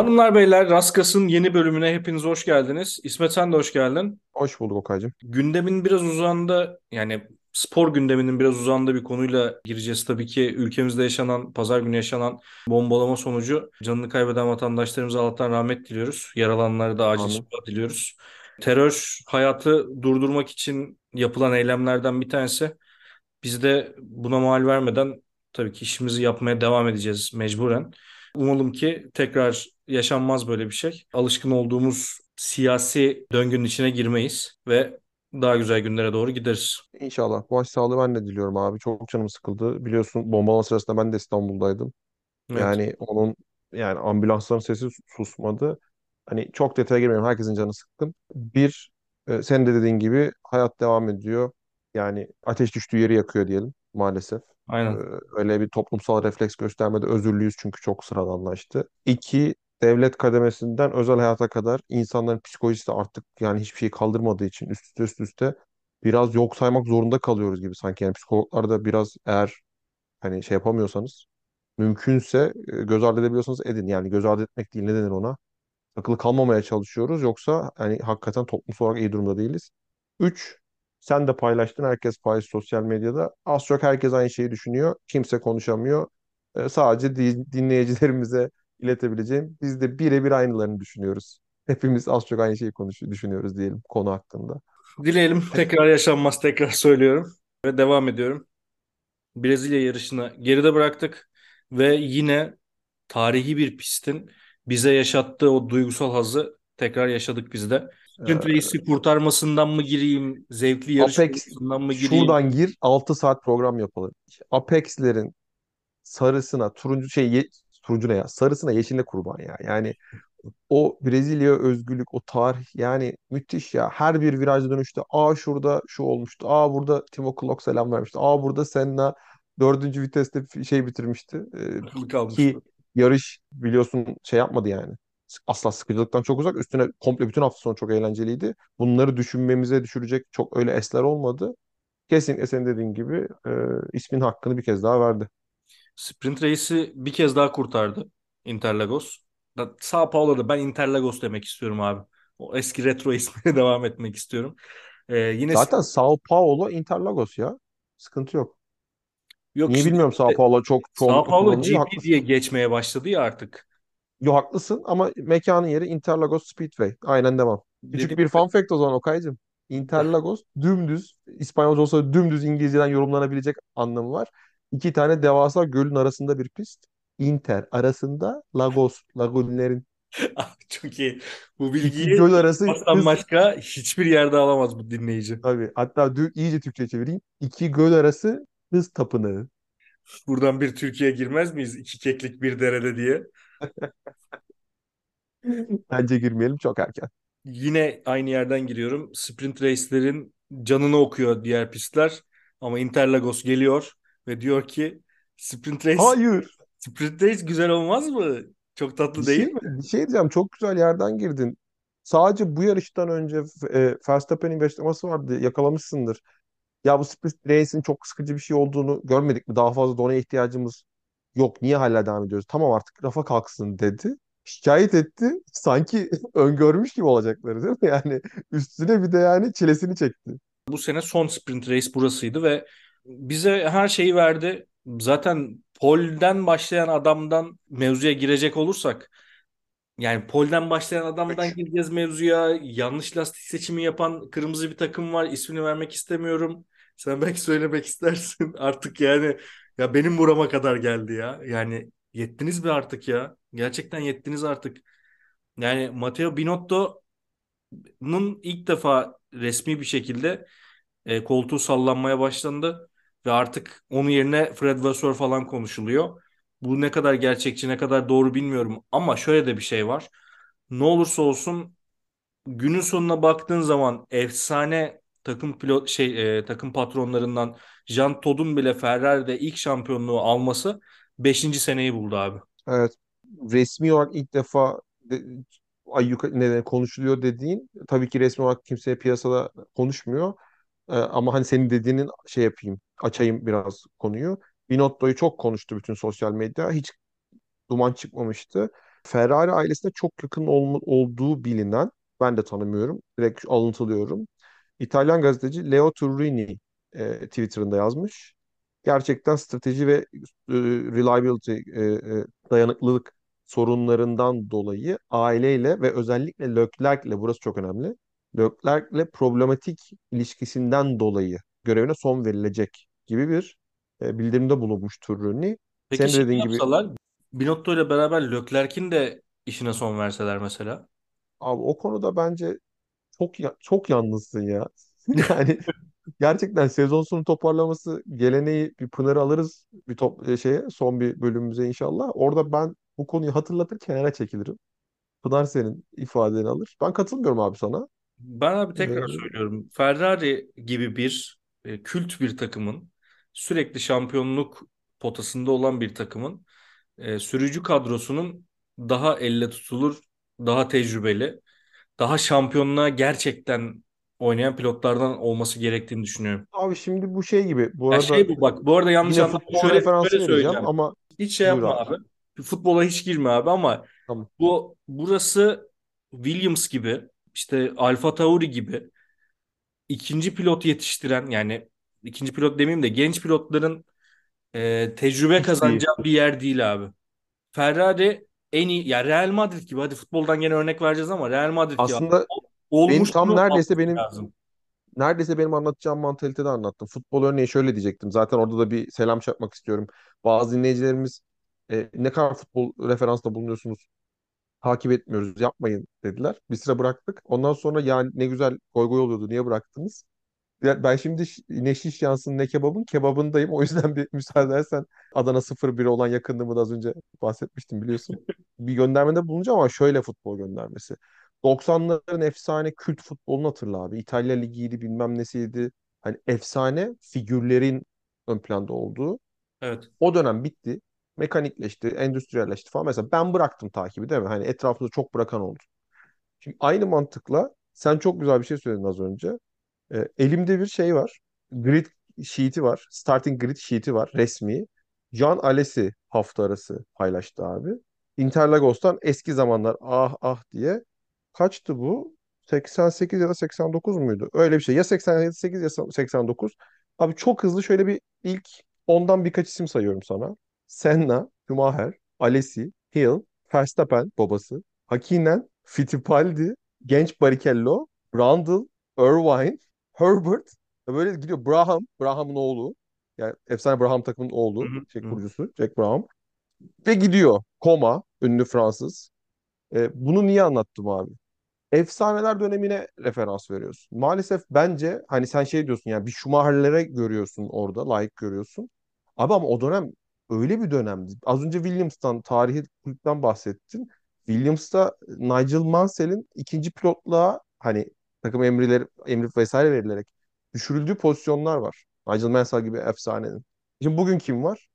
Hanımlar beyler Raskas'ın yeni bölümüne hepiniz hoş geldiniz. İsmet sen de hoş geldin. Hoş bulduk Okay'cığım. Gündemin biraz uzağında yani spor gündeminin biraz uzağında bir konuyla gireceğiz. Tabii ki ülkemizde yaşanan, pazar günü yaşanan bombalama sonucu canını kaybeden vatandaşlarımıza Allah'tan rahmet diliyoruz. Yaralananlara da acil şifa diliyoruz. Terör hayatı durdurmak için yapılan eylemlerden bir tanesi. Biz de buna mal vermeden tabii ki işimizi yapmaya devam edeceğiz mecburen. Umalım ki tekrar yaşanmaz böyle bir şey. Alışkın olduğumuz siyasi döngünün içine girmeyiz ve daha güzel günlere doğru gideriz. İnşallah. Başsağlığı ben de diliyorum abi. Çok canım sıkıldı. Biliyorsun bombalama sırasında ben de İstanbul'daydım. Evet, Yani onun yani ambulansların sesi susmadı. Hani çok detaya girmeyeyim. Herkesin canı sıkkın. Bir, e, sen de dediğin gibi hayat devam ediyor. Yani ateş düştüğü yeri yakıyor diyelim maalesef. E, aynen. öyle bir toplumsal refleks göstermede özürlüyüz çünkü çok sıradanlaştı. İki, devlet kademesinden özel hayata kadar insanların psikolojisi de artık yani hiçbir şey kaldırmadığı için üst üste üst üste biraz yok saymak zorunda kalıyoruz gibi sanki. Yani psikologlar da biraz eğer hani şey yapamıyorsanız mümkünse e, göz ardı edebiliyorsanız edin. Yani göz ardı etmek değil ne denir ona? Akıllı kalmamaya çalışıyoruz. Yoksa hani hakikaten toplumsal olarak iyi durumda değiliz. Üç, sen de paylaştın. Herkes paylaştı sosyal medyada. Az çok herkes aynı şeyi düşünüyor. Kimse konuşamıyor. E, sadece di- dinleyicilerimize iletebileceğim. Biz de birebir aynılarını düşünüyoruz. Hepimiz az çok aynı şeyi konuş düşünüyoruz diyelim konu hakkında. Dileyelim tekrar yaşanmaz tekrar söylüyorum ve devam ediyorum. Brezilya yarışını geride bıraktık ve yine tarihi bir pistin bize yaşattığı o duygusal hazzı tekrar yaşadık biz de. Sprint Ee, Race'i kurtarmasından mı gireyim, zevkli yarış Apex mı gireyim? şuradan gir 6 saat program yapalım. Apex'lerin sarısına turuncu şey ye- turuncu ne ya? Sarısına yeşille kurban ya. Yani o Brezilya özgürlük, o tarih yani müthiş ya. Her bir viraj dönüşte aa şurada şu olmuştu. Aa burada Timo Glock selam vermişti. Aa burada Senna dördüncü viteste şey bitirmişti. Ee, ki yarış biliyorsun şey yapmadı yani. Asla sıkıcılıktan çok uzak. Üstüne komple bütün hafta sonu çok eğlenceliydi. Bunları düşünmemize düşürecek çok öyle esler olmadı. Kesinlikle senin dediğin gibi e, ismin hakkını bir kez daha verdi. Sprint Race'i bir kez daha kurtardı Interlagos. Sao Paulo'da ben Interlagos demek istiyorum abi. O eski retro ismine devam etmek istiyorum. Ee, yine Zaten Sao Paulo Interlagos ya. Sıkıntı yok. yok Niye işte bilmiyorum Sao Paulo çok Sao Paulo. GP diye Haklısın. geçmeye başladı ya artık. Yo haklısın ama mekanın yeri Interlagos Speedway. Aynen devam. Küçük Dediğim bir fun fact o zaman Okay'cığım. Interlagos dümdüz, İspanyolca olsa dümdüz İngilizceden yorumlanabilecek anlamı var. İki tane devasa gölün arasında bir pist. Inter arasında Lagos, Lagunlerin çok iyi. Bu bilgiyi göl arası Aslan hız başka hiçbir yerde alamaz bu dinleyici. tabii. Hatta dü- iyice Türkçe çevireyim. İki göl arası hız tapınağı. Buradan bir Türkiye girmez miyiz? İki keklik bir derede diye. Bence girmeyelim çok erken. Yine aynı yerden giriyorum. Sprint race'lerin canını okuyor diğer pistler. Ama Interlagos geliyor ve diyor ki Sprint race, Hayır. Sprint race güzel olmaz mı? Çok Bir tatlı değil şey mi? Bir şey diyeceğim. Çok güzel yerden girdin. Sadece bu yarıştan önce e, Verstappen'in bir açıklaması vardı. Yakalamışsındır. Ya bu Sprint Race'in çok sıkıcı bir şey olduğunu görmedik mi? Daha fazla donaya ihtiyacımız yok. Niye hala devam ediyoruz? Tamam artık rafa kalksın dedi. Şikayet etti. Sanki öngörmüş gibi olacakları değil mi? Yani üstüne bir de yani çilesini çekti. Bu sene son sprint race burasıydı ve bize her şeyi verdi. Zaten pole'den başlayan adamdan mevzuya girecek olursak yani pole'den başlayan adamdan 3. gireceğiz mevzuya. Yanlış lastik seçimi yapan kırmızı bir takım var. İsmini vermek istemiyorum. Sen belki söylemek istersin. Artık yani ya benim burama kadar geldi ya. Yani yettiniz mi artık ya? Gerçekten yettiniz artık. Yani Matteo Binotto'nun ilk defa resmi bir şekilde e, koltuğu sallanmaya başlandı ve artık onun yerine Fred Vasseur falan konuşuluyor. Bu ne kadar gerçekçi, ne kadar doğru bilmiyorum ama şöyle de bir şey var. Ne olursa olsun günün sonuna baktığın zaman efsane takım pilot şey e, takım patronlarından Jean Todt'un bile Ferrari'de ilk şampiyonluğu alması beşinci seneyi buldu abi. Evet. Resmi olarak ilk defa de, ay yukarı, ne, konuşuluyor dediğin tabii ki resmi olarak kimseye piyasada konuşmuyor. Ee, ama hani senin dediğinin şey yapayım, açayım biraz konuyu. Binotto'yu çok konuştu bütün sosyal medya. Hiç duman çıkmamıştı. Ferrari ailesine çok yakın olma- olduğu bilinen, ben de tanımıyorum, direkt alıntılıyorum. İtalyan gazeteci Leo Turrini e, Twitter'ında yazmış. Gerçekten strateji ve e, reliability, e, e, dayanıklılık sorunlarından dolayı aileyle ve özellikle Leclerc'le, burası çok önemli, Leclerc'le problematik ilişkisinden dolayı görevine son verilecek gibi bir e, bildirimde bulunmuş Turrini. Peki de şey dediğin gibi yapsalar Binotto ile beraber Leclerc'in de işine son verseler mesela. abi o konuda bence çok ya- çok yalnızsın ya. Yani gerçekten sezon sonu toparlaması geleneği bir Pınar'ı alırız bir top e, şeye son bir bölümümüze inşallah. Orada ben bu konuyu hatırlatır kenara çekilirim. Pınar senin ifadeni alır. Ben katılmıyorum abi sana. Ben abi tekrar Ee, söylüyorum. Ferrari gibi bir e, kült bir takımın sürekli şampiyonluk potasında olan bir takımın e, sürücü kadrosunun daha elle tutulur, daha tecrübeli, daha şampiyonluğa gerçekten oynayan pilotlardan olması gerektiğini düşünüyorum. abi şimdi bu şey gibi. Bu Ya arada şey bu bak bu arada yanlış futbol Şöyle şöyle söyleyeceğim. ama Hiç şey yapma abi. abi. Futbola hiç girme abi ama Tamam. bu burası Williams gibi işte Alfa Tauri gibi ikinci pilot yetiştiren yani ikinci pilot demeyeyim de genç pilotların e, tecrübe kazanacağı bir yer değil abi. Ferrari en iyi ya Real Madrid gibi hadi futboldan gene örnek vereceğiz ama Real Madrid gibi aslında benim tam neredeyse benim lazım. neredeyse benim anlatacağım mantalitede anlattım. Futbol örneği şöyle diyecektim. Zaten orada da bir selam çakmak istiyorum. Bazı dinleyicilerimiz e, ne kadar futbol referansta bulunuyorsunuz takip etmiyoruz yapmayın dediler. Bir sıra bıraktık. Ondan sonra ya ne güzel goy goy oluyordu niye bıraktınız? Ben şimdi ne şiş yansın ne kebabın kebabındayım. O yüzden bir müsaade edersen Adana 0-1 olan yakınlığımı da az önce bahsetmiştim biliyorsun. Bir göndermede bulunacağım ama şöyle futbol göndermesi. 90'ların efsane kült futbolunu hatırla abi. İtalya Ligi'ydi bilmem nesiydi. Hani efsane figürlerin ön planda olduğu. Evet. O dönem bitti. Mekanikleşti, endüstriyelleşti falan. Mesela ben bıraktım takibi değil mi? Hani etrafımda çok bırakan oldu. Şimdi aynı mantıkla sen çok güzel bir şey söyledin az önce. E, elimde bir şey var. Grid sheet'i var. Starting grid sheet'i var resmi. Can Alesi hafta arası paylaştı abi. Interlagos'tan eski zamanlar ah ah diye. Kaçtı bu? 88 ya da 89 muydu? Öyle bir şey. Ya 88 ya 89. Abi çok hızlı şöyle bir ilk ondan birkaç isim sayıyorum sana. Senna, Schumacher, Alesi, Hill, Verstappen babası, Hakkinen, Fittipaldi, genç Barrichello, Brundle, Irvine, Herbert böyle gidiyor. Braham, Braham'ın oğlu. Yani efsane Braham takımının oğlu. Şey kurucusu Jack Braham. Ve gidiyor. Koma, ünlü Fransız. E, bunu niye anlattım abi? efsaneler dönemine referans veriyorsun. Maalesef bence hani sen şey diyorsun yani bir Schumacher'lere görüyorsun orada, layık görüyorsun. Abi ama o dönem öyle bir dönemdi. Az önce Williams'tan, tarihi kulüpten bahsettin. Williams'ta Nigel Mansell'in ikinci pilotluğa hani takım emirleri, emri vesaire verilerek düşürüldüğü pozisyonlar var. Nigel Mansell gibi efsanenin. Şimdi bugün kim var?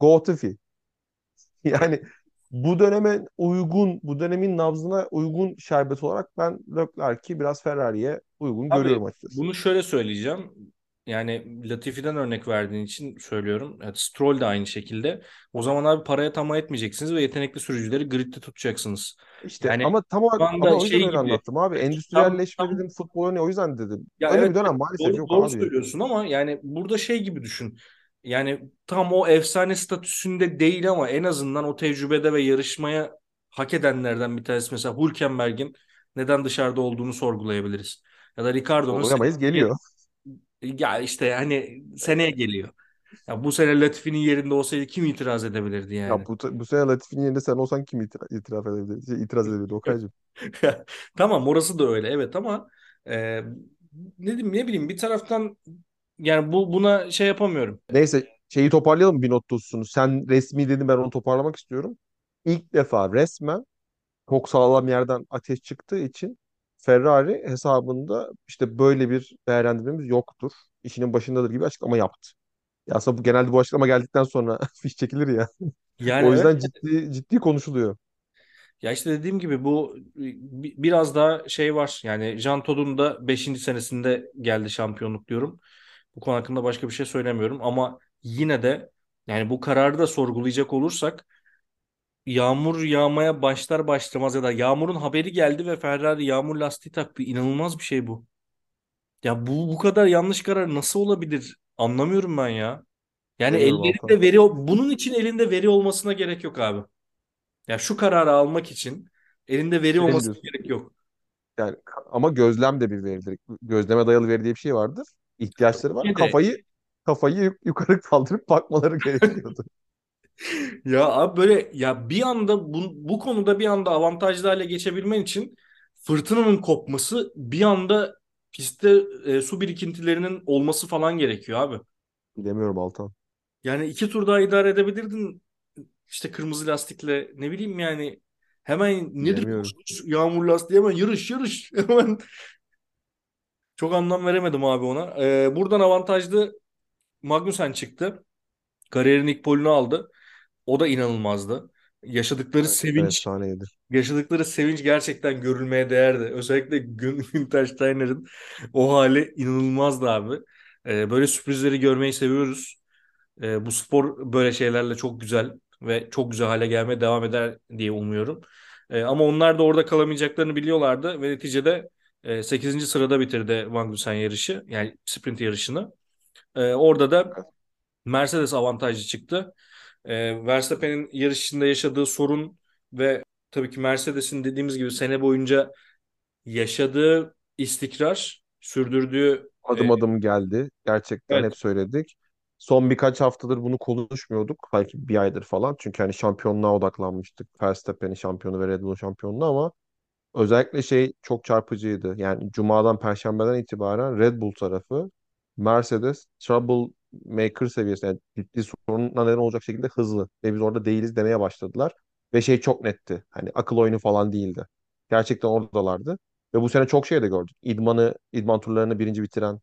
Go Tiffy. Yani bu döneme uygun, bu dönemin nabzına uygun şerbet olarak ben Leclerc'i biraz Ferrari'ye uygun Abi görüyorum açıkçası. bunu şöyle söyleyeceğim. Yani Latifi'den örnek verdiğin için söylüyorum. Evet, Stroll de aynı şekilde. O zaman abi paraya tamah etmeyeceksiniz ve yetenekli sürücüleri gridde tutacaksınız. İşte Yani ama tam olarak ama o yüzden şey gibi anlattım abi. Endüstriyelleşme tam futbol ne o yüzden dedim. Ya Öyle bir evet, dönem evet, maalesef doğru, yok doğru abi. söylüyorsun ama yani burada şey gibi düşün. Yani tam o efsane statüsünde değil ama en azından o tecrübede ve yarışmaya hak edenlerden bir tanesi mesela Hülkenberg'in neden dışarıda olduğunu sorgulayabiliriz. Ya da Ricardo'nun Sorgulamayız geliyor. Ya işte hani seneye geliyor. Ya bu sene Latifi'nin yerinde olsaydı kim itiraz edebilirdi yani? Ya bu, bu sene Latifi'nin yerinde sen olsan kim itira- itiraf edebilir? Şey, itiraz edebilirdi Okay'cığım. Tamam orası da öyle evet ama e, ne diyeyim ne bileyim bir taraftan yani bu buna şey yapamıyorum. Neyse şeyi toparlayalım bir not tutsun. Sen resmi dedin ben onu toparlamak istiyorum. İlk defa resmen çok sağlam yerden ateş çıktığı için Ferrari hesabında işte böyle bir değerlendirmemiz yoktur. İşinin başındadır gibi açıklama yaptı. Ya aslında bu genelde bu açıklama geldikten sonra fiş çekilir ya. Yani O evet yüzden ciddi ciddi konuşuluyor. Ya işte dediğim gibi bu bi- biraz daha şey var. Yani Jean Todt'un da beşinci senesinde geldi şampiyonluk diyorum. Bu konu hakkında başka bir şey söylemiyorum ama yine de yani bu kararı da sorgulayacak olursak yağmur yağmaya başlar başlamaz ya da yağmurun haberi geldi ve Ferrari yağmur lastiği taktı. İnanılmaz bir şey bu. Ya bu bu kadar yanlış karar nasıl olabilir? Anlamıyorum ben ya. Yani Altan. ellerinde veri bunun için elinde veri olmasına gerek yok abi. Ya şu kararı almak için elinde veri Şey olmasına diyorsun? gerek yok. Yani ama gözlem de bir veridir. Gözleme dayalı veri diye bir şey vardır. İhtiyaçları var. Kafayı kafayı yuk- yukarı kaldırıp bakmaları gerekiyordu. Ya abi böyle ya bir anda bu, bu konuda bir anda avantajlı hale geçebilmen için fırtınanın kopması bir anda pistte e, su birikintilerinin olması falan gerekiyor abi. Bilemiyorum Altan. Yani iki tur daha idare edebilirdin işte kırmızı lastikle ne bileyim yani hemen nedir Bilemiyorum. yağmur lastiği hemen yarış yarış hemen çok anlam veremedim abi ona. Ee, buradan avantajlı Magnussen çıktı. Kariyerin ilk polünü aldı. O da inanılmazdı. Yaşadıkları Evet, sevinç, efsaneydi. yaşadıkları sevinç gerçekten görülmeye değerdi. Özellikle Gün- Günter Steiner'in o hali inanılmazdı abi. Ee, böyle sürprizleri görmeyi seviyoruz. Ee, bu spor böyle şeylerle çok güzel ve çok güzel hale gelmeye devam eder diye umuyorum. Ee, ama onlar da orada kalamayacaklarını biliyorlardı ve neticede e, 8. sırada bitirdi Magnussen yarışı. Yani sprint yarışını. Ee, orada da. Mercedes avantajlı çıktı. Ee, Verstappen'in yarış içinde yaşadığı sorun ve tabii ki Mercedes'in dediğimiz gibi sene boyunca yaşadığı istikrar, sürdürdüğü e, Adım adım geldi. Gerçekten evet hep söyledik. Son birkaç haftadır bunu konuşmuyorduk. Belki bir aydır falan. Çünkü hani şampiyonluğa odaklanmıştık. Verstappen'in şampiyonu ve Red Bull'un şampiyonluğu ama Özellikle şey çok çarpıcıydı. Yani Cuma'dan Perşembe'den itibaren Red Bull tarafı Mercedes trouble maker seviyesinde yani ciddi sorunla neden olacak şekilde hızlı. Ve biz orada değiliz demeye başladılar. Ve şey çok netti. Hani akıl oyunu falan değildi. Gerçekten oradalardı. Ve bu sene çok şey de gördük. İdmanı, idman turlarını birinci bitiren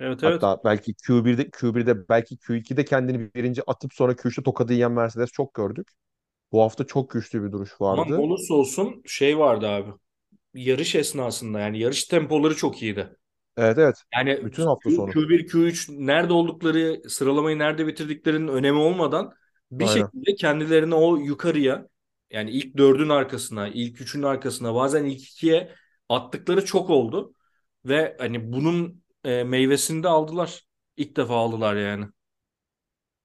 evet evet. hatta belki Q1'de Q1'de belki Q2'de kendini birinci atıp sonra Q3'te tokadı yiyen Mercedes çok gördük. Bu hafta çok güçlü bir duruş Ama vardı. olursa olsun şey vardı abi. Yarış esnasında yani yarış tempoları çok iyiydi. Evet evet. Yani Bütün hafta Q, sonu. Q1, Q3 nerede oldukları, sıralamayı nerede bitirdiklerinin önemi olmadan bir Aynen. şekilde kendilerini o yukarıya yani ilk dördün arkasına, ilk üçün arkasına, bazen ilk ikiye attıkları çok oldu. Ve hani bunun e, meyvesini de aldılar. İlk defa aldılar yani.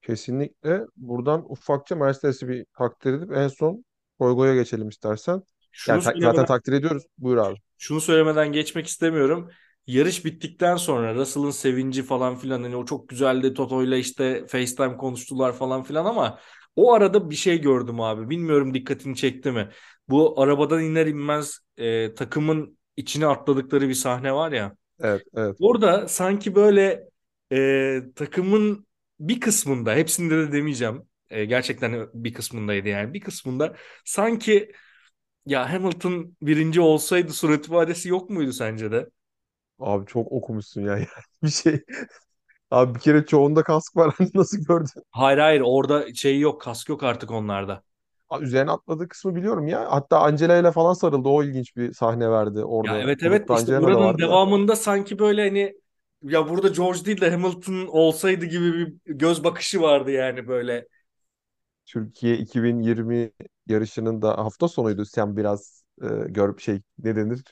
Kesinlikle buradan ufakça Mercedes'i bir takdir edip en son Goygo'ya geçelim istersen. Şunu Yani ta- zaten takdir ediyoruz. Buyur abi. şunu söylemeden geçmek istemiyorum. Yarış bittikten sonra Russell'ın sevinci falan filan hani o çok güzeldi. Toto'yla işte FaceTime konuştular falan filan ama o arada bir şey gördüm abi. Bilmiyorum dikkatini çekti mi? Bu arabadan iner inmez e, takımın içine atladıkları bir sahne var ya. Evet, evet. Orada sanki böyle e, takımın bir kısmında, hepsinde de demeyeceğim. E, gerçekten bir kısmındaydı yani. Bir kısmında sanki ya Hamilton birinci olsaydı surat ifadesi yok muydu sence de? Abi çok okumuşsun ya. Yani bir şey. Abi bir kere çoğunda kask var. Hani nasıl gördün? Hayır hayır orada şey yok kask yok artık onlarda. Aa, Üzerine atladığı kısmı biliyorum ya. Hatta Angela ile falan sarıldı. O ilginç bir sahne verdi Ya orada. evet evet Grupta işte Angela da buranın vardı da. devamında sanki böyle hani ya burada George değil de Hamilton olsaydı gibi bir göz bakışı vardı yani böyle. Türkiye 2020 yarışının da hafta sonuydu. Sen biraz e, gör şey ne denir?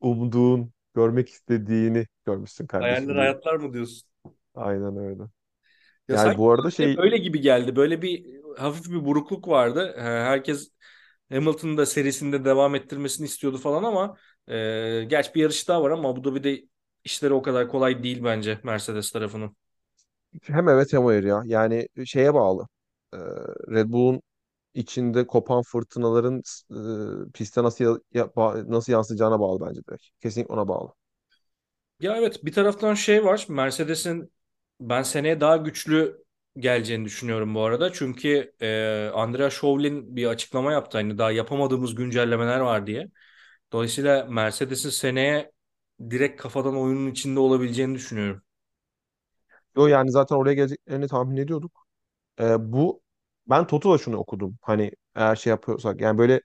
Umduğun, görmek istediğini görmüşsün Hayaller kardeşim diyeyim. hayatlar mı diyorsun? Aynen öyle. Ya Yani bu arada şey öyle gibi geldi. Böyle bir hafif bir burukluk vardı. Ee, Herkes Hamilton'ın da serisinde devam ettirmesini istiyordu falan ama e, gerçi bir yarış daha var ama Abu Dhabi'de işleri o kadar kolay değil bence Mercedes tarafının. hem evet hem hayır ya. Yani şeye bağlı. Ee, Red Bull'un içinde kopan fırtınaların e, piste nasıl ya- nasıl yansıyacağına bağlı bence direkt. Kesinlikle ona bağlı. Ya evet bir taraftan şey var. Mercedes'in ben seneye daha güçlü geleceğini düşünüyorum bu arada. Çünkü e, Andrea Şovlin bir açıklama yaptı. Hani daha yapamadığımız güncellemeler var diye. Dolayısıyla Mercedes'in seneye direkt kafadan oyunun içinde olabileceğini düşünüyorum. Yo yani zaten oraya geleceklerini tahmin ediyorduk. Ee, bu ben Toto'da şunu okudum. Hani eğer şey yapıyorsak yani böyle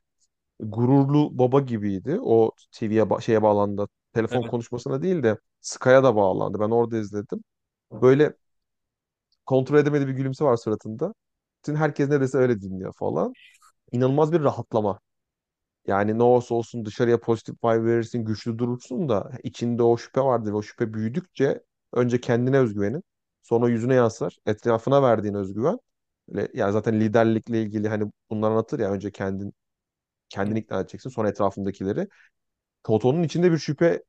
gururlu baba gibiydi. O TV'ye ba- şeye bağlandı. Telefon Evet. konuşmasına değil de Sky'a da bağlandı. Ben orada izledim. Böyle kontrol edemediği bir gülümse var suratında. Bütün herkes ne dese öyle dinliyor falan. inanılmaz bir rahatlama. Yani ne olursa olsun dışarıya pozitif vibe verirsin, güçlü durursun da içinde o şüphe vardır. O şüphe büyüdükçe önce kendine özgüvenin, sonra yüzüne yansır. Etrafına verdiğin özgüven. Böyle, yani zaten liderlikle ilgili hani bunlar anlatır ya önce kendin kendini ikna edeceksin, sonra etrafındakileri. Toto'nun içinde bir şüphe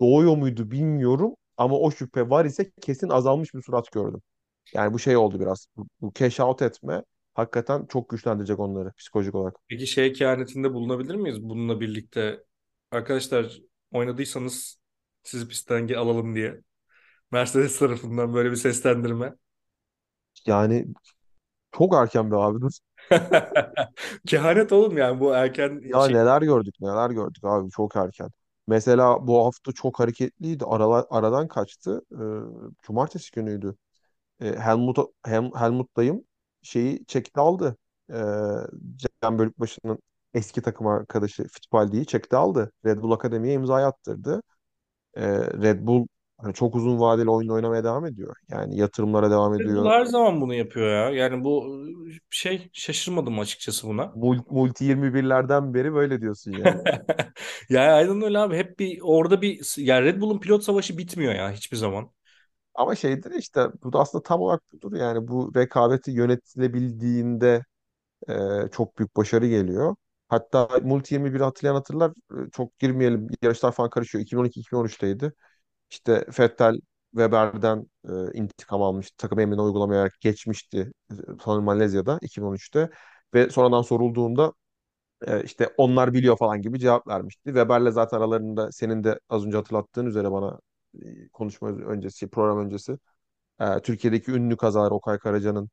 doğuyor muydu bilmiyorum ama o şüphe var ise kesin azalmış bir surat gördüm. Yani bu şey oldu biraz. Bu, bu cash out etme hakikaten çok güçlendirecek onları psikolojik olarak. Peki şey kehanetinde bulunabilir miyiz bununla birlikte? Arkadaşlar oynadıysanız sizi pistten alalım diye. Mercedes tarafından böyle bir seslendirme. Yani çok erken bir abi. Kehanet oğlum yani bu erken Ya şey. neler gördük neler gördük abi çok erken. Mesela bu hafta çok hareketliydi. Arala, aradan kaçtı. Ee, cumartesi günüydü. Ee, Helmut, Hem, Helmut dayım şeyi çekti aldı. Ee, Cem Bölükbaşı'nın eski takım arkadaşı Fittipaldi'yi çekti aldı. Red Bull Akademi'ye imza attırdı. Ee, Red Bull hani çok uzun vadeli oyun oynamaya devam ediyor. Yani yatırımlara devam ediyor. her zaman bunu yapıyor ya. Yani bu şey şaşırmadım açıkçası buna. Mul- Multi 21'lerden beri böyle diyorsun yani. Yani aynen öyle abi. Hep bir orada bir yani Red Bull'un pilot savaşı bitmiyor ya hiçbir zaman. Ama şeydir işte bu da aslında tam olarak budur. Yani bu rekabeti yönetilebildiğinde e, çok büyük başarı geliyor. Hatta Multi 21'i hatırlayan hatırlar. E, Çok girmeyelim. Yarışlar falan karışıyor. 2012-2013'teydi. İşte Vettel Weber'den e, intikam almıştı. Takım emrine uygulamayarak geçmişti. e, Sanırım Malezya'da 2013'te. Ve sonradan sorulduğunda e, işte onlar biliyor falan gibi cevap vermişti. Weber'le zaten aralarında senin de az önce hatırlattığın üzere bana e, konuşma öncesi, program öncesi e, Türkiye'deki ünlü kazalar Okay Karaca'nın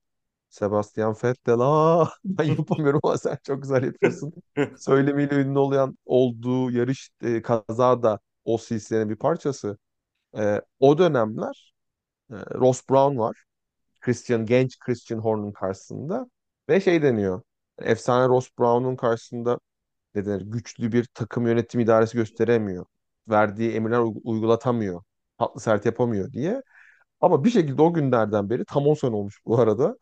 Sebastian Vettel aa ben yapamıyorum ama sen çok güzel yapıyorsun. Söylemiyle ünlü olan olduğu yarış e, kaza da o silsilenin bir parçası. E, o dönemler e, Ross Brown var. Christian genç Christian Horner'ın karşısında ve şey deniyor. Efsane Ross Brown'un karşısında ne denir? Güçlü bir takım yönetim idaresi gösteremiyor. Verdiği emirler uy- uygulatamıyor. Tatlı sert yapamıyor diye. Ama bir şekilde o günlerden beri tam 10 sene olmuş bu arada.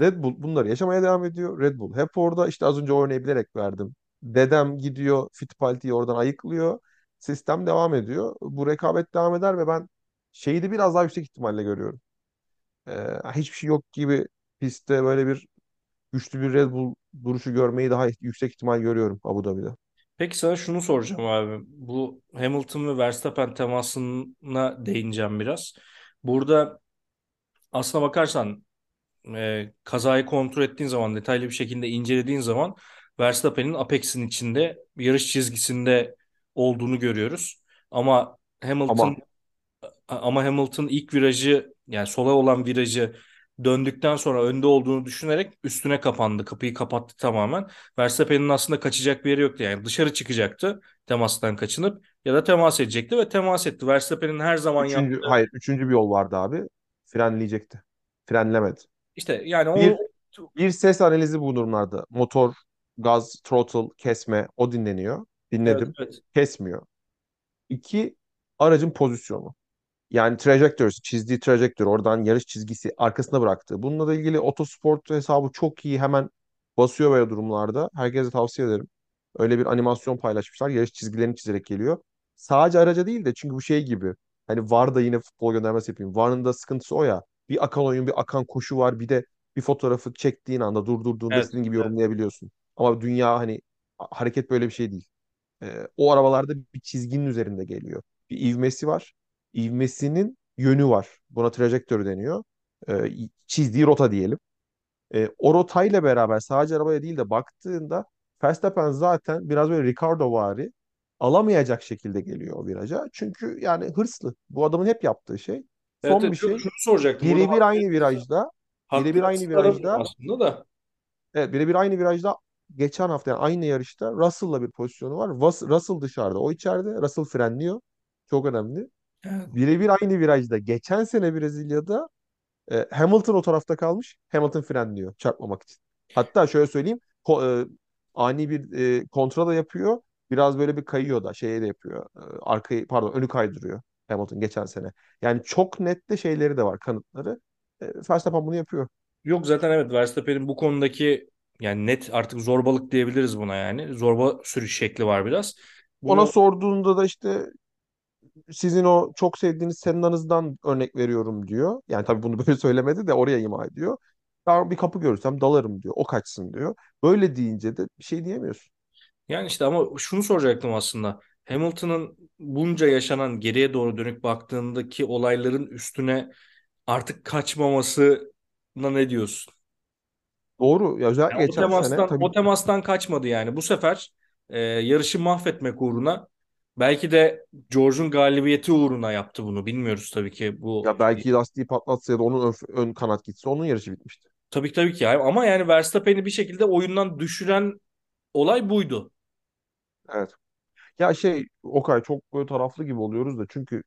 Red Bull bunları yaşamaya devam ediyor. Red Bull hep orada. İşte az önce o örneği verdim. Dedem gidiyor Fittipaldi'yi oradan ayıklıyor. Sistem devam ediyor. Bu rekabet devam eder ve ben şeyi de biraz daha yüksek ihtimalle görüyorum. Ee, hiçbir şey yok gibi pistte böyle bir güçlü bir Red Bull duruşu görmeyi daha yüksek ihtimal görüyorum Abu Dhabi'de. Peki sana şunu soracağım abi. Bu Hamilton ve Verstappen temasına değineceğim biraz. Burada aslına bakarsan e, kazayı kontrol ettiğin zaman, detaylı bir şekilde incelediğin zaman Verstappen'in Apex'in içinde yarış çizgisinde olduğunu görüyoruz. Ama Hamilton Ama ama Hamilton ilk virajı yani sola olan virajı döndükten sonra önde olduğunu düşünerek üstüne kapandı. Kapıyı kapattı tamamen. Verstappen'in aslında kaçacak bir yeri yoktu. Yani dışarı çıkacaktı temastan kaçınıp ya da temas edecekti ve temas etti. Verstappen'in her zaman üçüncü, yaptığı hayır üçüncü bir yol vardı abi. Frenleyecekti. Frenlemedi. işte yani o Bir Bir ses analizi bu durumlarda. Motor, gaz, throttle, kesme o dinleniyor. Evet Dinledim. evet. Kesmiyor. İki, aracın pozisyonu. Yani trajectories, çizdiği trajectory, oradan yarış çizgisi arkasına bıraktığı. Bununla da ilgili otosport hesabı çok iyi hemen basıyor böyle durumlarda. Herkese tavsiye ederim. Öyle bir animasyon paylaşmışlar. Yarış çizgilerini çizerek geliyor. Sadece araca değil de çünkü bu şey gibi. Hani VAR da yine futbol göndermesi yapayım. VAR'ın da sıkıntısı o ya. Bir akan oyun, bir akan koşu var. Bir de bir fotoğrafı çektiğin anda, durdurduğunda Evet. istediğin gibi yorumlayabiliyorsun. Ama dünya hani hareket böyle bir şey değil. Ee, o arabalarda bir çizginin üzerinde geliyor. Bir ivmesi var. İvmesinin yönü var. Buna trajektör deniyor. Ee, çizdiği rota diyelim. Ee, o rotayla beraber sadece arabaya değil de baktığında Verstappen zaten biraz böyle Ricardo-vari alamayacak şekilde geliyor o viraja. Çünkü yani hırslı. Bu adamın hep yaptığı şey. Son evet. bir şey. şunu soracaktım. Birebir aynı virajda birebir aynı virajda aslında da. Evet birebir aynı virajda geçen hafta yani aynı yarışta Russell'la bir pozisyonu var. Russell dışarıda, o içeride. Russell frenliyor. Çok önemli. Evet. Birebir aynı virajda geçen sene Brezilya'da e, Hamilton o tarafta kalmış. Hamilton frenliyor çarpmamak için. Hatta şöyle söyleyeyim. ko- e, ani bir e, kontra da yapıyor. Biraz böyle bir kayıyor da şeye de yapıyor. E, arkayı pardon önü kaydırıyor Hamilton geçen sene. Yani çok net de şeyleri de var kanıtları. E, Verstappen bunu yapıyor. Yok zaten evet Verstappen'in bu konudaki Yani net artık zorbalık diyebiliriz buna yani. Zorba sürüş şekli var biraz. Ona Bunu sorduğunda da işte sizin o çok sevdiğiniz Senna'nızdan örnek veriyorum diyor. Yani tabii bunu böyle söylemedi de oraya ima ediyor. Ben bir kapı görürsem dalarım diyor. O kaçsın diyor. Böyle deyince de bir şey diyemiyorsun. yani işte ama şunu soracaktım aslında. Hamilton'ın bunca yaşanan geriye doğru dönük baktığındaki olayların üstüne artık kaçmamasına ne diyorsun? Doğru. Ya özellikle Yani o geçen sene temastan o tabii temastan kaçmadı yani. Bu sefer e, yarışı mahvetmek uğruna belki de George'un galibiyeti uğruna yaptı bunu. Bilmiyoruz tabii ki bu ya belki lastiği patlatsa ya da onun ön, ön kanat gitse onun yarışı bitmişti. tabii tabii ki yani. ama yani Verstappen'i bir şekilde oyundan düşüren olay buydu. Evet. Ya şey Okay çok böyle taraflı gibi oluyoruz da çünkü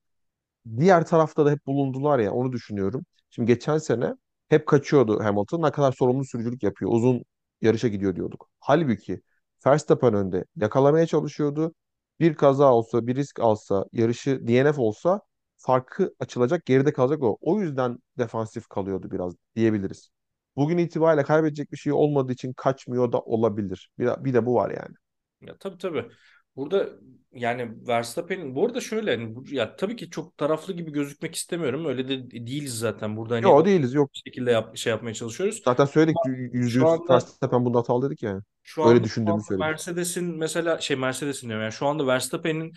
diğer tarafta da hep bulundular ya onu düşünüyorum. Şimdi geçen sene hep kaçıyordu Hamilton. Ne kadar sorumlu sürücülük yapıyor. Uzun yarışa gidiyor diyorduk. Halbuki Verstappen önde yakalamaya çalışıyordu. Bir kaza olsa, bir risk alsa, yarışı DNF olsa farkı açılacak, geride kalacak o. O yüzden defansif kalıyordu biraz diyebiliriz. Bugün itibariyle kaybedecek bir şey olmadığı için kaçmıyor da olabilir. Bir, bir de bu var yani. Ya tabii tabii. Burada yani Verstappen'in bu arada şöyle hani bu- ya tabii ki çok taraflı gibi gözükmek istemiyorum. Öyle de değiliz zaten. Burada hani Yok değiliz yok. bir şekilde yap, şey yapmaya çalışıyoruz. Zaten söyledik yüzde yüz Verstappen bunda hatalı dedik yani. şu Öyle anda, düşündüğümü söyledik. Mercedes'in mesela şey Mercedes'in diyorum yani şu anda Verstappen'in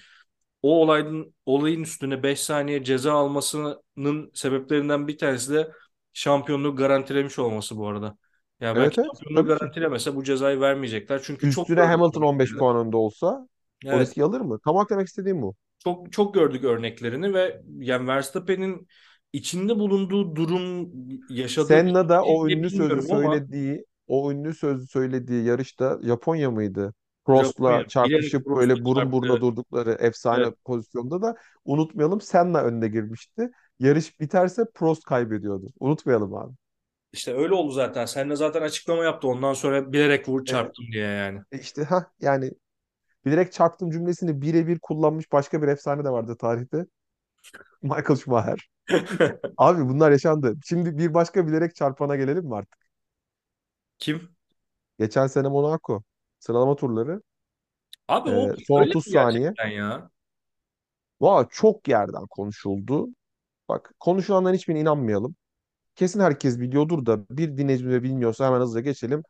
o olayın olayın üstüne 5 saniye ceza almasının sebeplerinden bir tanesi de şampiyonluğu garantilemiş olması bu arada. Ya belki Evet evet şampiyonluğu garantilemese bu cezayı vermeyecekler. Çünkü çok Üstüne gördük Hamilton 15 örneklerini. puan önde olsa o Evet. riski alır mı? Tam olarak demek istediğim bu. Çok çok gördük örneklerini ve yani Verstappen'in içinde bulunduğu durum, yaşadığı Senna da o psikolojiyi ünlü sözü ama söylediği, o ünlü sözü söylediği yarışta Japonya mıydı? Prost'la çarpışıp Prost'a böyle burun buruna Evet. durdukları efsane Evet. pozisyonda da unutmayalım Senna önde girmişti. Yarış biterse Prost kaybediyordu. Unutmayalım abi. İşte öyle oldu zaten. Sen de zaten açıklama yaptı. Ondan sonra bilerek vur Evet. çarptım diye yani. E işte ha yani bilerek çarptım cümlesini birebir kullanmış başka bir efsane de vardı tarihte. Michael Schumacher. Abi bunlar yaşandı. Şimdi bir başka bilerek çarpana gelelim mi artık? Kim? Geçen sene Monaco sıralama turları Abi o e, son öyle 30 mi saniye. gerçekten ya? Valla çok yerden konuşuldu. Bak konuşulanların hiçbirine inanmayalım. Kesin herkes biliyordur da bir dinleyicimiz bilmiyorsa hemen hızlıca geçelim.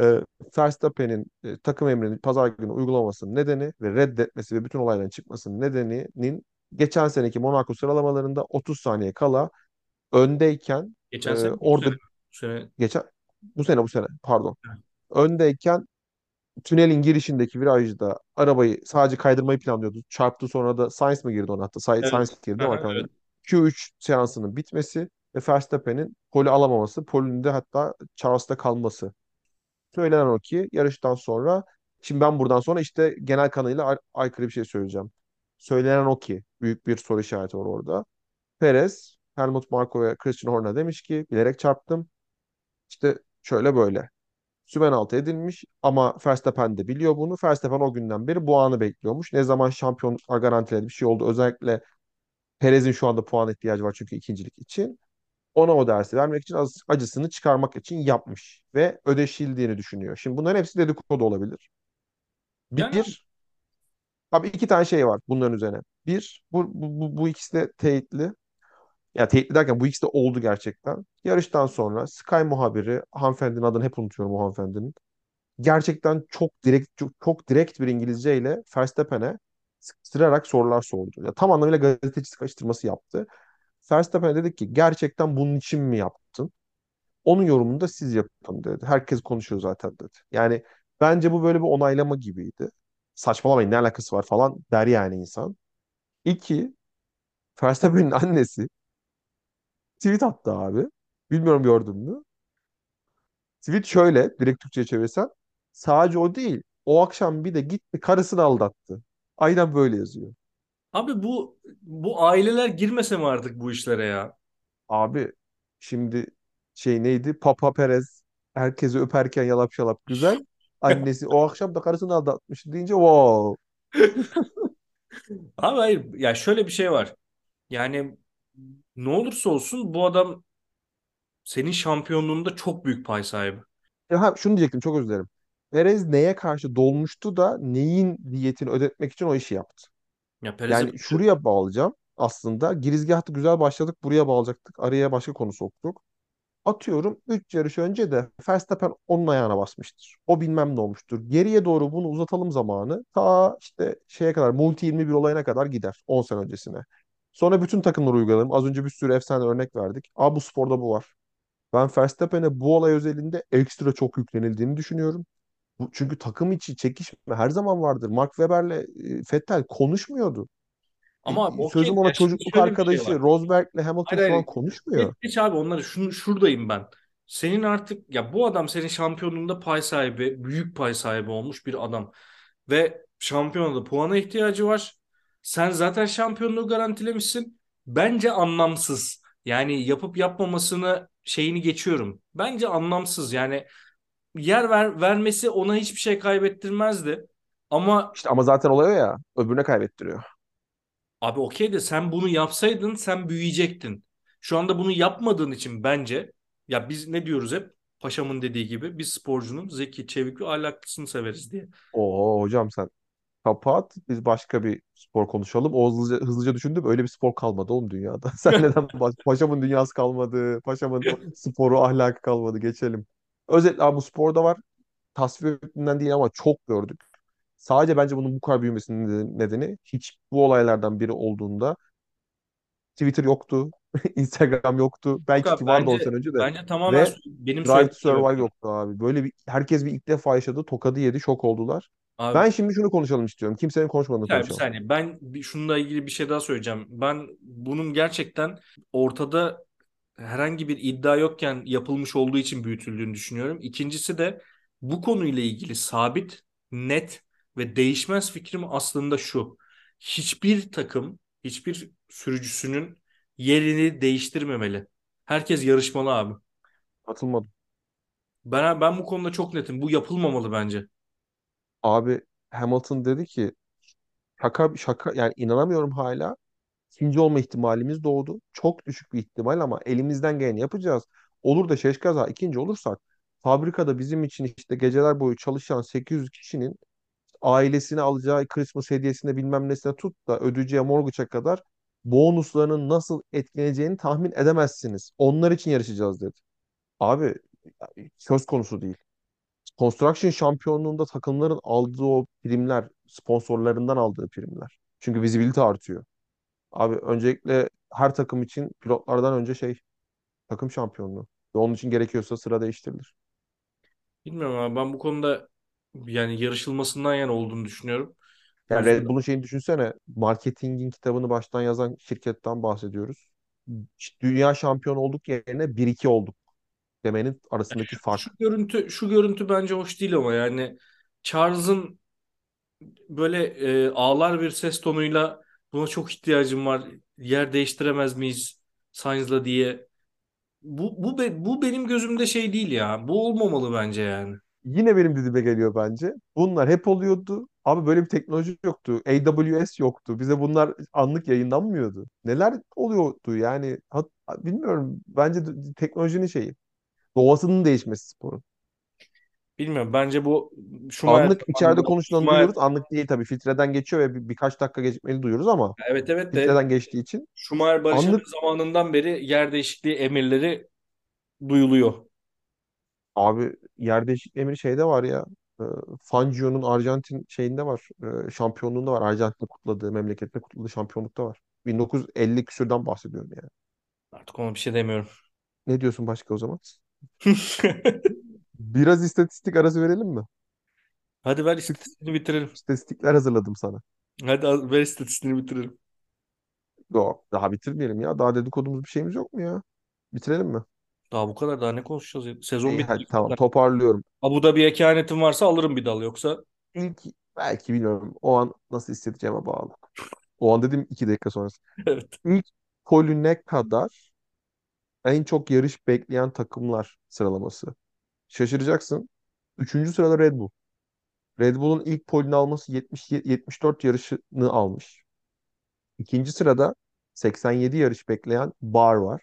E, Verstappen'in e, takım emrini pazar günü uygulamasının nedeni ve reddetmesi ve bütün olayların çıkmasının nedeninin geçen seneki Monaco sıralamalarında 30 saniye kala öndeyken e, Geçen sene mi? Bu orada sene. Bu sene. geçen bu sene bu sene pardon öndeyken tünelin girişindeki virajda arabayı sadece kaydırmayı planlıyordu. Çarptı sonra da Sainz mi girdi ona hatta? Sa- Sainz Evet. girdi değil mi Aha, arkadan? evet. Q3 seansının bitmesi ve Verstappen'in pole alamaması, polünün de hatta Charles'ta kalması. Söylenen o ki yarıştan sonra şimdi ben buradan sonra işte genel kanıyla ay- aykırı bir şey söyleyeceğim. Söylenen o ki büyük bir soru işareti var orada. Perez, Helmut Marko ve Christian Horner demiş ki bilerek çarptım. İşte şöyle böyle. Sümen altı edilmiş ama Verstappen de biliyor bunu. Verstappen o günden beri bu anı bekliyormuş. Ne zaman şampiyonluklar garantiledi bir şey oldu. Özellikle Perez'in şu anda puan ihtiyacı var çünkü ikincilik için. Ona o dersi vermek için acısını çıkarmak için yapmış ve ödeşildiğini düşünüyor. Şimdi bunların hepsi dedikodu olabilir. Yani Bir, abi iki tane şey var bunların üzerine. Bir, bu, bu, bu, ikisi de teyitli. Ya teyitli derken bu ikisi de oldu gerçekten. Yarıştan sonra Sky muhabiri, hanımefendinin adını hep unutuyorum o hanımefendinin. gerçekten çok direkt çok, çok direkt bir İngilizceyle Verstappen'e sıkıştırarak sorular sordu. Ya, tam anlamıyla gazeteci sıkıştırması yaptı. Verstappen'e dedik ki gerçekten bunun için mi yaptın? Onun yorumunu da siz yapın dedi. Herkes konuşuyor zaten dedi. Yani bence bu böyle bir onaylama gibiydi. Saçmalamayın ne alakası var falan der yani insan. İki, Verstappen'in annesi tweet attı abi. Bilmiyorum gördün mü? Tweet şöyle direkt Türkçe'ye çevirsen. Sadece o değil. O akşam bir de gitti karısını aldattı. Aynen böyle yazıyor. Abi bu bu aileler girmese mi artık bu işlere ya? Abi şimdi şey neydi? Papa Perez herkesi öperken yalap şalap güzel. Annesi o akşam da karısını aldatmış deyince wow. Abi hayır ya şöyle bir şey var. Yani ne olursa olsun bu adam senin şampiyonluğunda çok büyük pay sahibi. Ya ha, şunu diyecektim çok özür dilerim. Perez neye karşı dolmuştu da neyin diyetini ödetmek için o işi yaptı. Ya Perez'e Yani şuraya bağlayacağım aslında. Girizgahta güzel başladık. Buraya bağlayacaktık. Araya başka konu soktuk. Atıyorum 3 yarış önce de Verstappen onun ayağına basmıştır. O bilmem ne olmuştur. Geriye doğru bunu uzatalım zamanı. Ta işte şeye kadar Multi 21 olayına kadar gider. 10 sene öncesine. Sonra bütün takımları uygulayalım. Az önce bir sürü efsane örnek verdik. Aa bu sporda bu var. Ben Verstappen'e bu olay özelinde ekstra çok yüklenildiğini düşünüyorum. Çünkü takım içi çekişme her zaman vardır. Mark Webber'le e, Vettel konuşmuyordu. ama okey Sözüm ona çocukluk şey arkadaşı var. Rosberg'le Hamilton Hayır şu an hayır. Geç, konuşmuyor. geç abi onları şunu, şuradayım ben. Senin artık ya bu adam senin şampiyonluğunda pay sahibi, büyük pay sahibi olmuş bir adam. Ve şampiyonada puana ihtiyacı var. Sen zaten şampiyonluğu garantilemişsin. Bence anlamsız. Yani yapıp yapmamasını şeyini geçiyorum. Bence anlamsız. Yani yer ver, vermesi ona hiçbir şey kaybettirmezdi. Ama İşte ama zaten oluyor ya öbürüne kaybettiriyor. Abi okey de sen bunu yapsaydın sen büyüyecektin. Şu anda bunu yapmadığın için bence ya biz ne diyoruz hep? Paşamın dediği gibi biz sporcunun zeki, çevik ve ahlaklısını severiz diye. Oo hocam sen kapat biz başka bir spor konuşalım. O hızlıca, hızlıca düşündüm öyle bir spor kalmadı oğlum dünyada. Sen neden baş- Paşamın dünyası kalmadı. Paşamın sporu ahlakı kalmadı geçelim. Özetle abi bu sporda var. Tasvir ettiğinden değil ama çok gördük. Sadece bence bunun bu kadar büyümesinin nedeni hiç bu olaylardan biri olduğunda Twitter yoktu, Instagram yoktu. Yok Belki ki vardı 10 bence sene önce de. bence tamamen Ve benim Drive to Survive yoktu abi. Böyle bir herkes bir ilk defa yaşadı, tokadı yedi, şok oldular. Abi Ben şimdi şunu konuşalım istiyorum. Kimsenin konuşmadığını bir saniye, bir konuşalım. saniye. Ben şununla ilgili bir şey daha söyleyeceğim. Ben bunun gerçekten ortada herhangi bir iddia yokken yapılmış olduğu için büyütüldüğünü düşünüyorum. İkincisi de bu konuyla ilgili sabit, net ve değişmez fikrim aslında şu. Hiçbir takım, hiçbir sürücüsünün yerini değiştirmemeli. Herkes yarışmalı abi. Katılmadım. Ben ben bu konuda çok netim. Bu yapılmamalı bence. Abi Hamilton dedi ki şaka şaka yani inanamıyorum hala. İkinci olma ihtimalimiz doğdu. Çok düşük bir ihtimal ama elimizden geleni yapacağız. Olur da şeşkaza ikinci olursak fabrikada bizim için işte geceler boyu çalışan 800 kişinin ailesine alacağı Christmas hediyesine bilmem nesine tut da ödeyeceği mortgage'a kadar bonuslarının nasıl etkileneceğini tahmin edemezsiniz. Onlar için yarışacağız dedi. Abi söz konusu değil. Construction şampiyonluğunda takımların aldığı o primler, sponsorlarından aldığı primler. Çünkü visibility artıyor. Abi öncelikle her takım için pilotlardan önce şey takım şampiyonluğu. Ve onun için gerekiyorsa sıra değiştirilir. Bilmiyorum ama ben bu konuda yani yarışılmasından yana olduğunu düşünüyorum. Yani Red Bull'un şeyini düşünsene. Marketingin kitabını baştan yazan şirketten bahsediyoruz. Dünya şampiyon olduk yerine bir iki olduk demenin arasındaki şu fark. görüntü şu görüntü bence hoş değil ama yani Charles'ın böyle e, ağlar bir ses tonuyla buna çok ihtiyacım var. Yer değiştiremez miyiz Sainz'la diye. Bu bu bu benim gözümde şey değil ya. Bu olmamalı bence yani. Yine benim dediğime geliyor bence. Bunlar hep oluyordu. Abi böyle bir teknoloji yoktu. AWS yoktu. Bize bunlar anlık yayınlanmıyordu. Neler oluyordu yani hat- bilmiyorum. Bence teknolojinin şeyi. Doğasının değişmesi sporun. Bilmiyorum. Bence bu Schumacher Anlık içeride konuşulanı duyuyoruz. Anlık değil tabii. Filtreden geçiyor ve bir, birkaç dakika gecikmeli duyuyoruz ama evet evet de filtreden geçtiği için Schumacher Barış Alper anlık zamanından beri yer değişikliği emirleri duyuluyor. abi yer değişikliği emri şeyde var ya. e, Fangio'nun Arjantin şeyinde var. e, şampiyonluğunda var. Arjantin'de kutladığı, memlekette kutladığı şampiyonlukta var. 1950 küsürden bahsediyorum yani. Artık ona bir şey demiyorum. Ne diyorsun başka o zaman? Biraz istatistik arası verelim mi? Hadi ver istatistiğini bitirelim. istatistikler hazırladım sana. Hadi ver istatistiğini bitirelim. Yok, daha bitirmeyelim ya. Daha dedikodumuz bir şeyimiz yok mu ya? Bitirelim mi? Daha bu kadar daha ne konuşacağız ya? Sezon İyi hadi bitti. tamam toparlıyorum. Abu Dhabi'ye kehanetin varsa alırım bir dal yoksa. İlk belki bilmiyorum o an nasıl hissedeceğime bağlı. O an dedim iki dakika sonrası. Evet. İlk polüne kadar en çok yarış bekleyen takımlar sıralaması. Şaşıracaksın. Üçüncü sırada Red Bull. Red Bull'un ilk polini alması 70, 74 yarışını almış. İkinci sırada 87 yarış bekleyen Bar var.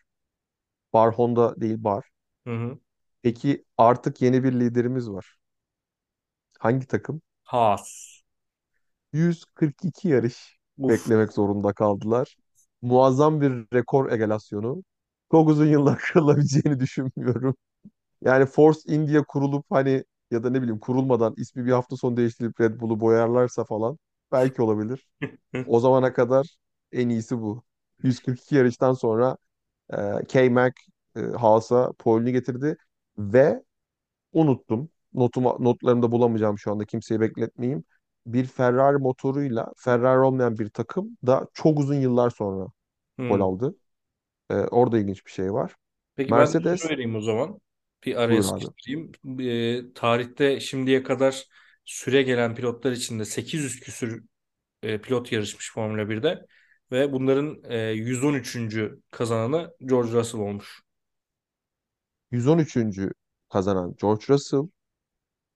Bar Honda değil Bar. Hı hı. Peki artık yeni bir liderimiz var. Hangi takım? Haas. 142 yarış Uf. beklemek zorunda kaldılar. Muazzam bir rekor egalasyonu. Çok uzun yıllar kırılabileceğini düşünmüyorum. Yani Force India kurulup hani ya da ne bileyim kurulmadan ismi bir hafta sonu değiştirip Red Bull'u boyarlarsa falan belki olabilir. O zamana kadar en iyisi bu. 142 yarıştan sonra e, K-Mac e, Haas'a pole'ünü getirdi ve unuttum. Notuma, notlarımda bulamayacağım şu anda kimseyi bekletmeyeyim. Bir Ferrari motoruyla Ferrari olmayan bir takım da çok uzun yıllar sonra pole Hmm. aldı. E, orada ilginç bir şey var. Peki ben de şunu Mercedes vereyim o zaman. Bir araya buyur sıkıştırayım. E, tarihte şimdiye kadar süre gelen pilotlar içinde 800 küsür e, pilot yarışmış Formula 1'de. Ve bunların e, 113. kazananı George Russell olmuş. 113. kazanan George Russell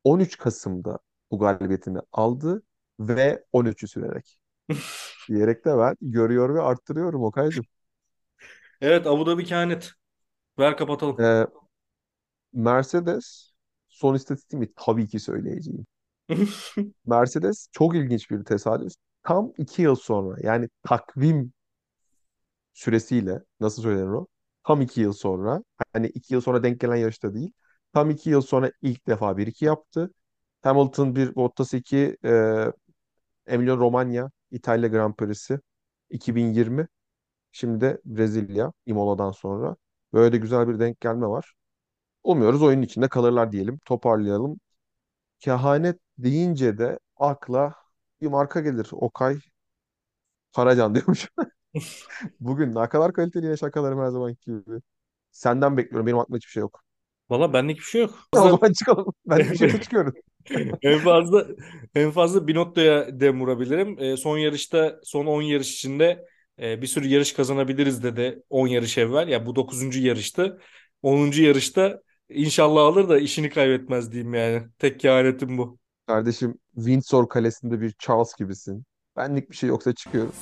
13 Kasım'da bu galibiyetini aldı ve 13'ü sürerek. Diyerek de ben görüyor ve arttırıyorum Okay'cığım. Evet Abu Dhabi kehanet. Ver kapatalım. Ee, Mercedes son istatistiğimi tabii ki söyleyeceğim. Mercedes çok ilginç bir tesadüf. Tam iki yıl sonra yani takvim süresiyle nasıl söylenir o? Tam iki yıl sonra hani iki yıl sonra denk gelen yarışta değil. Tam iki yıl sonra ilk defa bir iki yaptı. Hamilton bir Bottas 2 e, Emilia Romagna İtalya Grand Prix'si 2020. Şimdi de Brezilya Imola'dan sonra. Böyle de güzel bir denk gelme var. Umuyoruz oyunun içinde kalırlar diyelim. Toparlayalım. Kehanet deyince de akla bir marka gelir. Okay Karacan diyormuş. Bugün ne kadar kaliteli yine şakalarım her zaman gibi. Senden bekliyorum. Benim aklımda hiçbir şey yok. Valla benlik bir şey yok. O Fazla zaman çıkalım. Ben dışarı çıkıyorum. en fazla en fazla Binotto'ya dem vurabilirim. E, son yarışta son 10 yarış içinde e, bir sürü yarış kazanabiliriz dedi 10 yarış evvel. Ya bu dokuzuncu yarıştı. onuncu yarışta inşallah alır da işini kaybetmez diyeyim yani. Tek kehanetim bu. Kardeşim Windsor Kalesi'nde bir Charles gibisin. Benlik bir şey yoksa çıkıyorum.